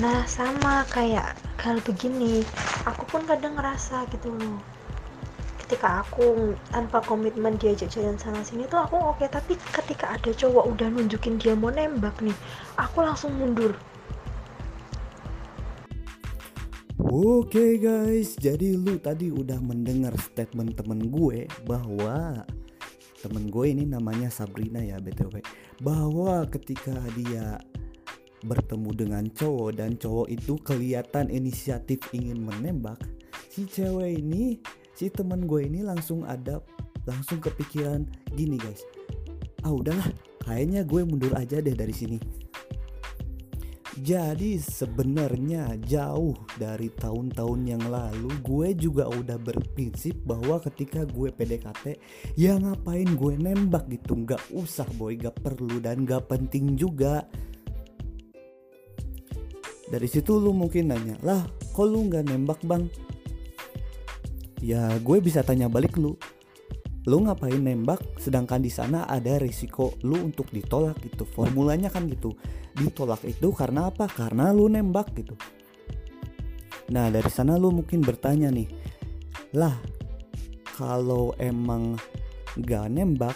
nah sama kayak hal begini. Aku pun kadang ngerasa gitu loh. Ketika aku tanpa komitmen diajak jalan sana sini tuh aku oke tapi ketika ada cowok udah nunjukin dia mau nembak nih aku langsung mundur. Oke guys, jadi lu tadi udah mendengar statement temen gue bahwa temen gue ini namanya Sabrina ya btw bahwa ketika dia bertemu dengan cowok dan cowok itu kelihatan inisiatif ingin menembak si cewek ini si temen gue ini langsung ada langsung kepikiran gini guys. Ah udahlah kayaknya gue mundur aja deh dari sini. Jadi sebenarnya jauh dari tahun-tahun yang lalu gue juga udah berprinsip bahwa ketika gue PDKT ya ngapain gue nembak gitu? Nggak usah boy. Gak perlu dan gak penting juga dari situ lu mungkin nanya lah kok lu nggak nembak bang? Ya gue bisa tanya balik lu. Lu ngapain nembak sedangkan di sana ada risiko lu untuk ditolak gitu. Formulanya kan gitu. Ditolak itu karena apa? Karena lu nembak gitu. Nah dari sana lu mungkin bertanya nih lah kalau emang gak nembak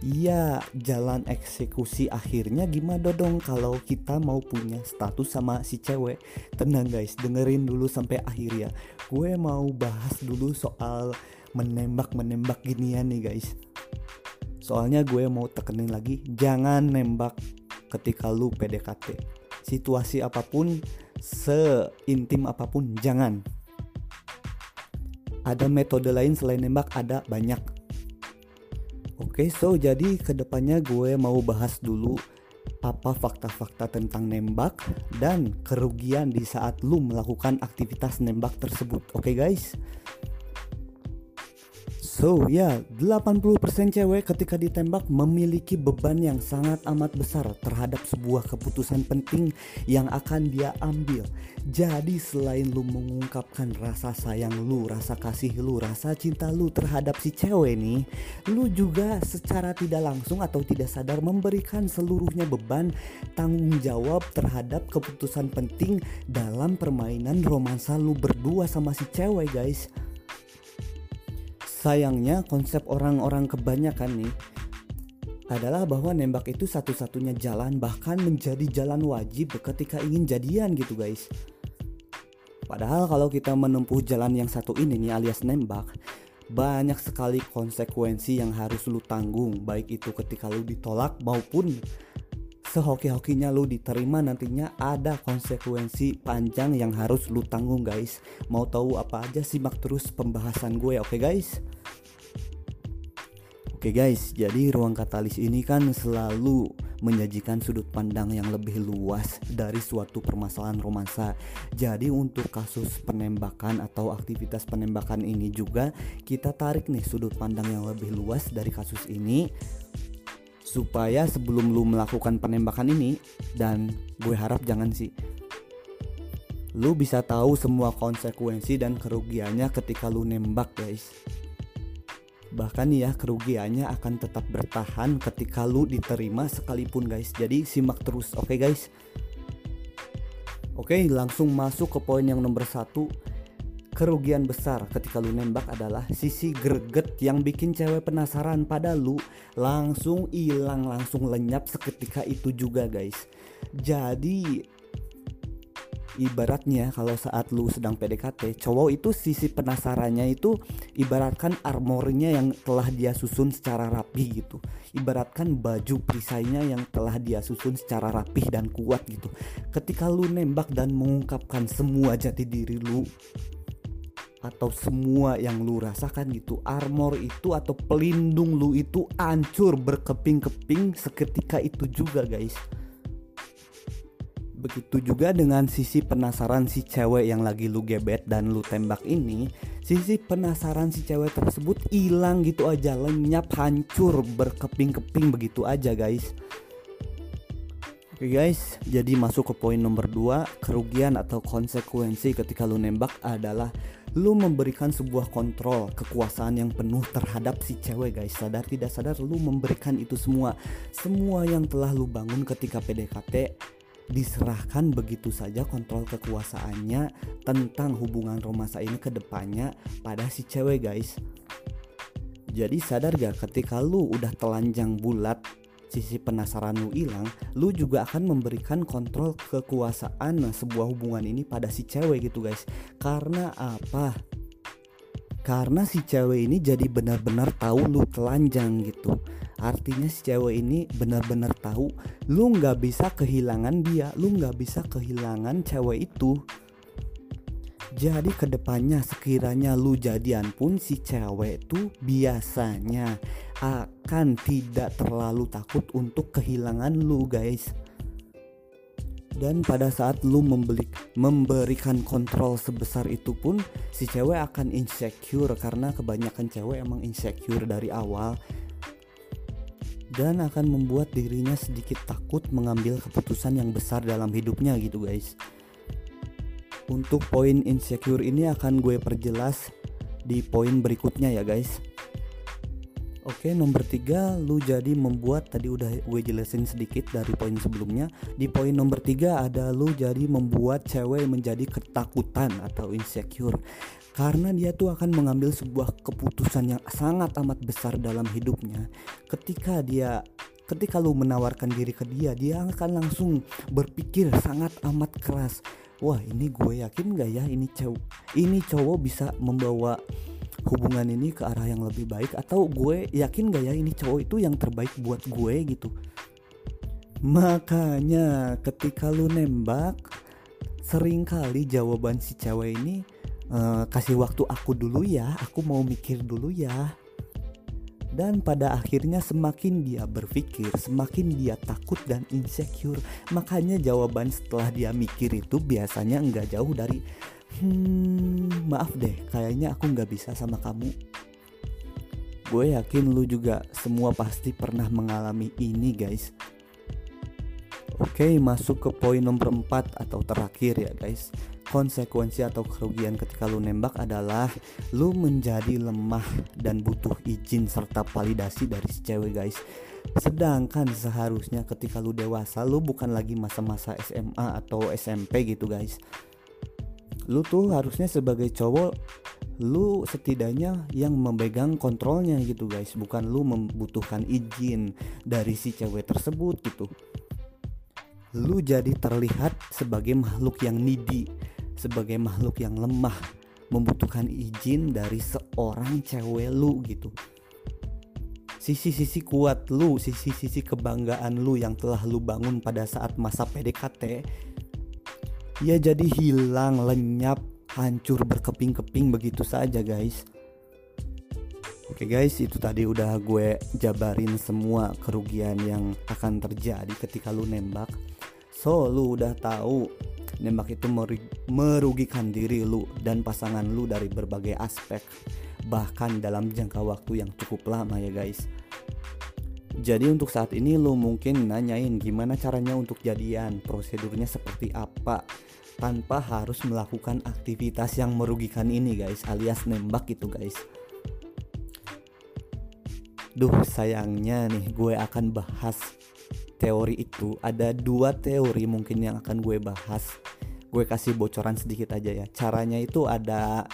ya jalan eksekusi akhirnya gimana dong kalau kita mau punya status sama si cewek? Tenang guys dengerin dulu sampai akhir ya. Gue mau bahas dulu soal menembak-menembak ginian nih guys. Soalnya gue mau tekenin lagi Jangan nembak ketika lu PDKT Situasi apa pun Seintim apa pun Jangan. Ada metode lain selain nembak Ada banyak Oke so jadi ke depannya gue mau bahas dulu apa fakta-fakta tentang nembak dan kerugian di saat lu melakukan aktivitas nembak tersebut. Oke okay guys? So ya, yeah, 80% cewek ketika ditembak memiliki beban yang sangat amat besar terhadap sebuah keputusan penting yang akan dia ambil. Jadi selain lu mengungkapkan rasa sayang lu, rasa kasih lu, rasa cinta lu terhadap si cewek nih, lu juga secara tidak langsung atau tidak sadar memberikan seluruhnya beban tanggung jawab terhadap keputusan penting dalam permainan romansa lu berdua sama si cewek guys. Sayangnya konsep orang-orang kebanyakan nih adalah bahwa nembak itu satu-satunya jalan bahkan menjadi jalan wajib ketika ingin jadian gitu guys. Padahal kalau kita menempuh jalan yang satu ini nih alias nembak, banyak sekali konsekuensi yang harus lu tanggung baik itu ketika lu ditolak maupun sehoki-hokinya lu diterima nantinya ada konsekuensi panjang yang harus lu tanggung guys. Mau tahu apa aja simak terus pembahasan gue oke okay, guys? Oke okay guys, jadi ruang katalis ini kan selalu menyajikan sudut pandang yang lebih luas dari suatu permasalahan romansa. Jadi untuk kasus penembakan atau aktivitas penembakan ini juga kita tarik nih sudut pandang yang lebih luas dari kasus ini supaya sebelum lu melakukan penembakan ini dan gue harap jangan sih lu bisa tahu semua konsekuensi dan kerugiannya ketika lu nembak guys. Bahkan ya kerugiannya akan tetap bertahan ketika lu diterima sekalipun guys. Jadi simak terus oke okay, guys? Oke okay, langsung masuk ke poin yang nomor satu kerugian besar ketika lu nembak adalah sisi greget yang bikin cewek penasaran pada lu. Langsung hilang langsung lenyap seketika itu juga guys. Jadi ibaratnya kalau saat lu sedang PDKT cowok itu sisi penasarannya itu ibaratkan armornya yang telah dia susun secara rapi gitu. Ibaratkan baju perisainya yang telah dia susun secara rapih dan kuat gitu. Ketika lu nembak dan mengungkapkan semua jati diri lu atau semua yang lu rasakan gitu armor itu atau pelindung lu itu hancur berkeping-keping seketika itu juga guys. Begitu juga dengan sisi penasaran si cewek yang lagi lu gebet dan lu tembak ini sisi penasaran si cewek tersebut hilang gitu aja lenyap hancur berkeping-keping begitu aja guys. Oke okay guys, jadi masuk ke poin nomor 2 Kerugian atau konsekuensi ketika lu nembak adalah lu memberikan sebuah kontrol kekuasaan yang penuh terhadap si cewek guys. Sadar tidak sadar lu memberikan itu semua. Semua yang telah lu bangun ketika PDKT diserahkan begitu saja kontrol kekuasaannya tentang hubungan romansa ini ke depannya pada si cewek guys. Jadi sadar gak ketika lu udah telanjang bulat sisi penasaran lu hilang lu juga akan memberikan kontrol kekuasaan sebuah hubungan ini pada si cewek gitu guys. Karena apa? Karena si cewek ini jadi benar-benar tahu lu telanjang gitu. Artinya si cewek ini benar-benar tahu lu nggak bisa kehilangan dia lu nggak bisa kehilangan cewek itu. Jadi ke depannya sekiranya lu jadian pun si cewek tuh biasanya akan tidak terlalu takut untuk kehilangan lu guys. Dan pada saat lu membeli, memberikan kontrol sebesar itu pun si cewek akan insecure karena kebanyakan cewek emang insecure dari awal. Dan akan membuat dirinya sedikit takut mengambil keputusan yang besar dalam hidupnya gitu guys. Untuk poin insecure ini akan gue perjelas di poin berikutnya ya guys Oke nomor tiga lu jadi membuat tadi udah gue jelasin sedikit dari poin sebelumnya. Di poin nomor tiga ada lu jadi membuat cewek menjadi ketakutan atau insecure. Karena dia tuh akan mengambil sebuah keputusan yang sangat amat besar dalam hidupnya. Ketika dia ketika lu menawarkan diri ke dia Dia akan langsung berpikir sangat amat keras. Wah ini gue yakin gak ya ini cowok ini cowok bisa membawa hubungan ini ke arah yang lebih baik atau gue yakin gak ya ini cowok itu yang terbaik buat gue gitu? Makanya ketika lu nembak sering kali jawaban si cewek ini uh, kasih waktu aku dulu ya aku mau mikir dulu ya. Dan pada akhirnya semakin dia berpikir semakin dia takut dan insecure. Makanya jawaban setelah dia mikir itu biasanya nggak jauh dari hmm maaf deh kayaknya aku nggak bisa sama kamu. Gue yakin lu juga semua pasti pernah mengalami ini guys. Oke masuk ke poin nomor 4 atau terakhir ya guys. Konsekuensi atau kerugian ketika lu nembak adalah Lu menjadi lemah dan butuh izin serta validasi dari si cewek guys. Sedangkan seharusnya ketika lu dewasa lu bukan lagi masa-masa SMA atau SMP gitu guys lu tuh harusnya sebagai cowok lu setidaknya yang memegang kontrolnya gitu guys. Bukan lu membutuhkan izin dari si cewek tersebut gitu. Lu jadi terlihat sebagai makhluk yang needy sebagai makhluk yang lemah membutuhkan izin dari seorang cewek lu gitu. Sisi-sisi kuat lu sisi-sisi kebanggaan lu yang telah lu bangun pada saat masa PDKT ya jadi hilang, lenyap, hancur berkeping-keping begitu saja guys. Oke guys, itu tadi udah gue jabarin semua kerugian yang akan terjadi ketika lu nembak. So, lu udah tahu nembak itu merugikan diri lu dan pasangan lu dari berbagai aspek, bahkan dalam jangka waktu yang cukup lama ya guys. Jadi untuk saat ini lu mungkin nanyain gimana caranya untuk jadian, prosedurnya seperti apa, tanpa harus melakukan aktivitas yang merugikan ini guys, alias nembak gitu guys. Duh sayangnya nih gue akan bahas teori itu. Ada dua teori mungkin yang akan gue bahas. Gue kasih bocoran sedikit aja ya. Caranya itu ada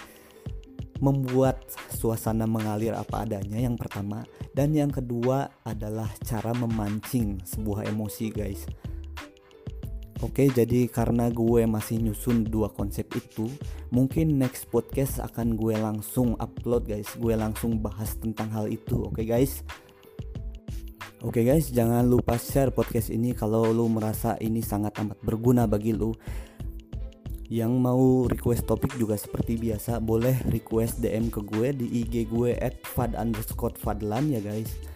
membuat suasana mengalir apa adanya yang pertama dan yang kedua adalah cara memancing sebuah emosi guys Oke jadi karena gue masih nyusun dua konsep itu Mungkin next podcast akan gue langsung upload guys. Gue langsung bahas tentang hal itu oke guys? Oke guys jangan lupa share podcast ini kalau lu merasa ini sangat amat berguna bagi lu. Yang mau request topik juga seperti biasa boleh request DM ke gue di IG gue at fad underscore fadlan ya guys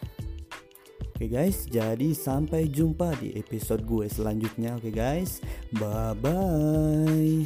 Oke guys, jadi sampai jumpa di episode gue selanjutnya. Oke guys, bye bye.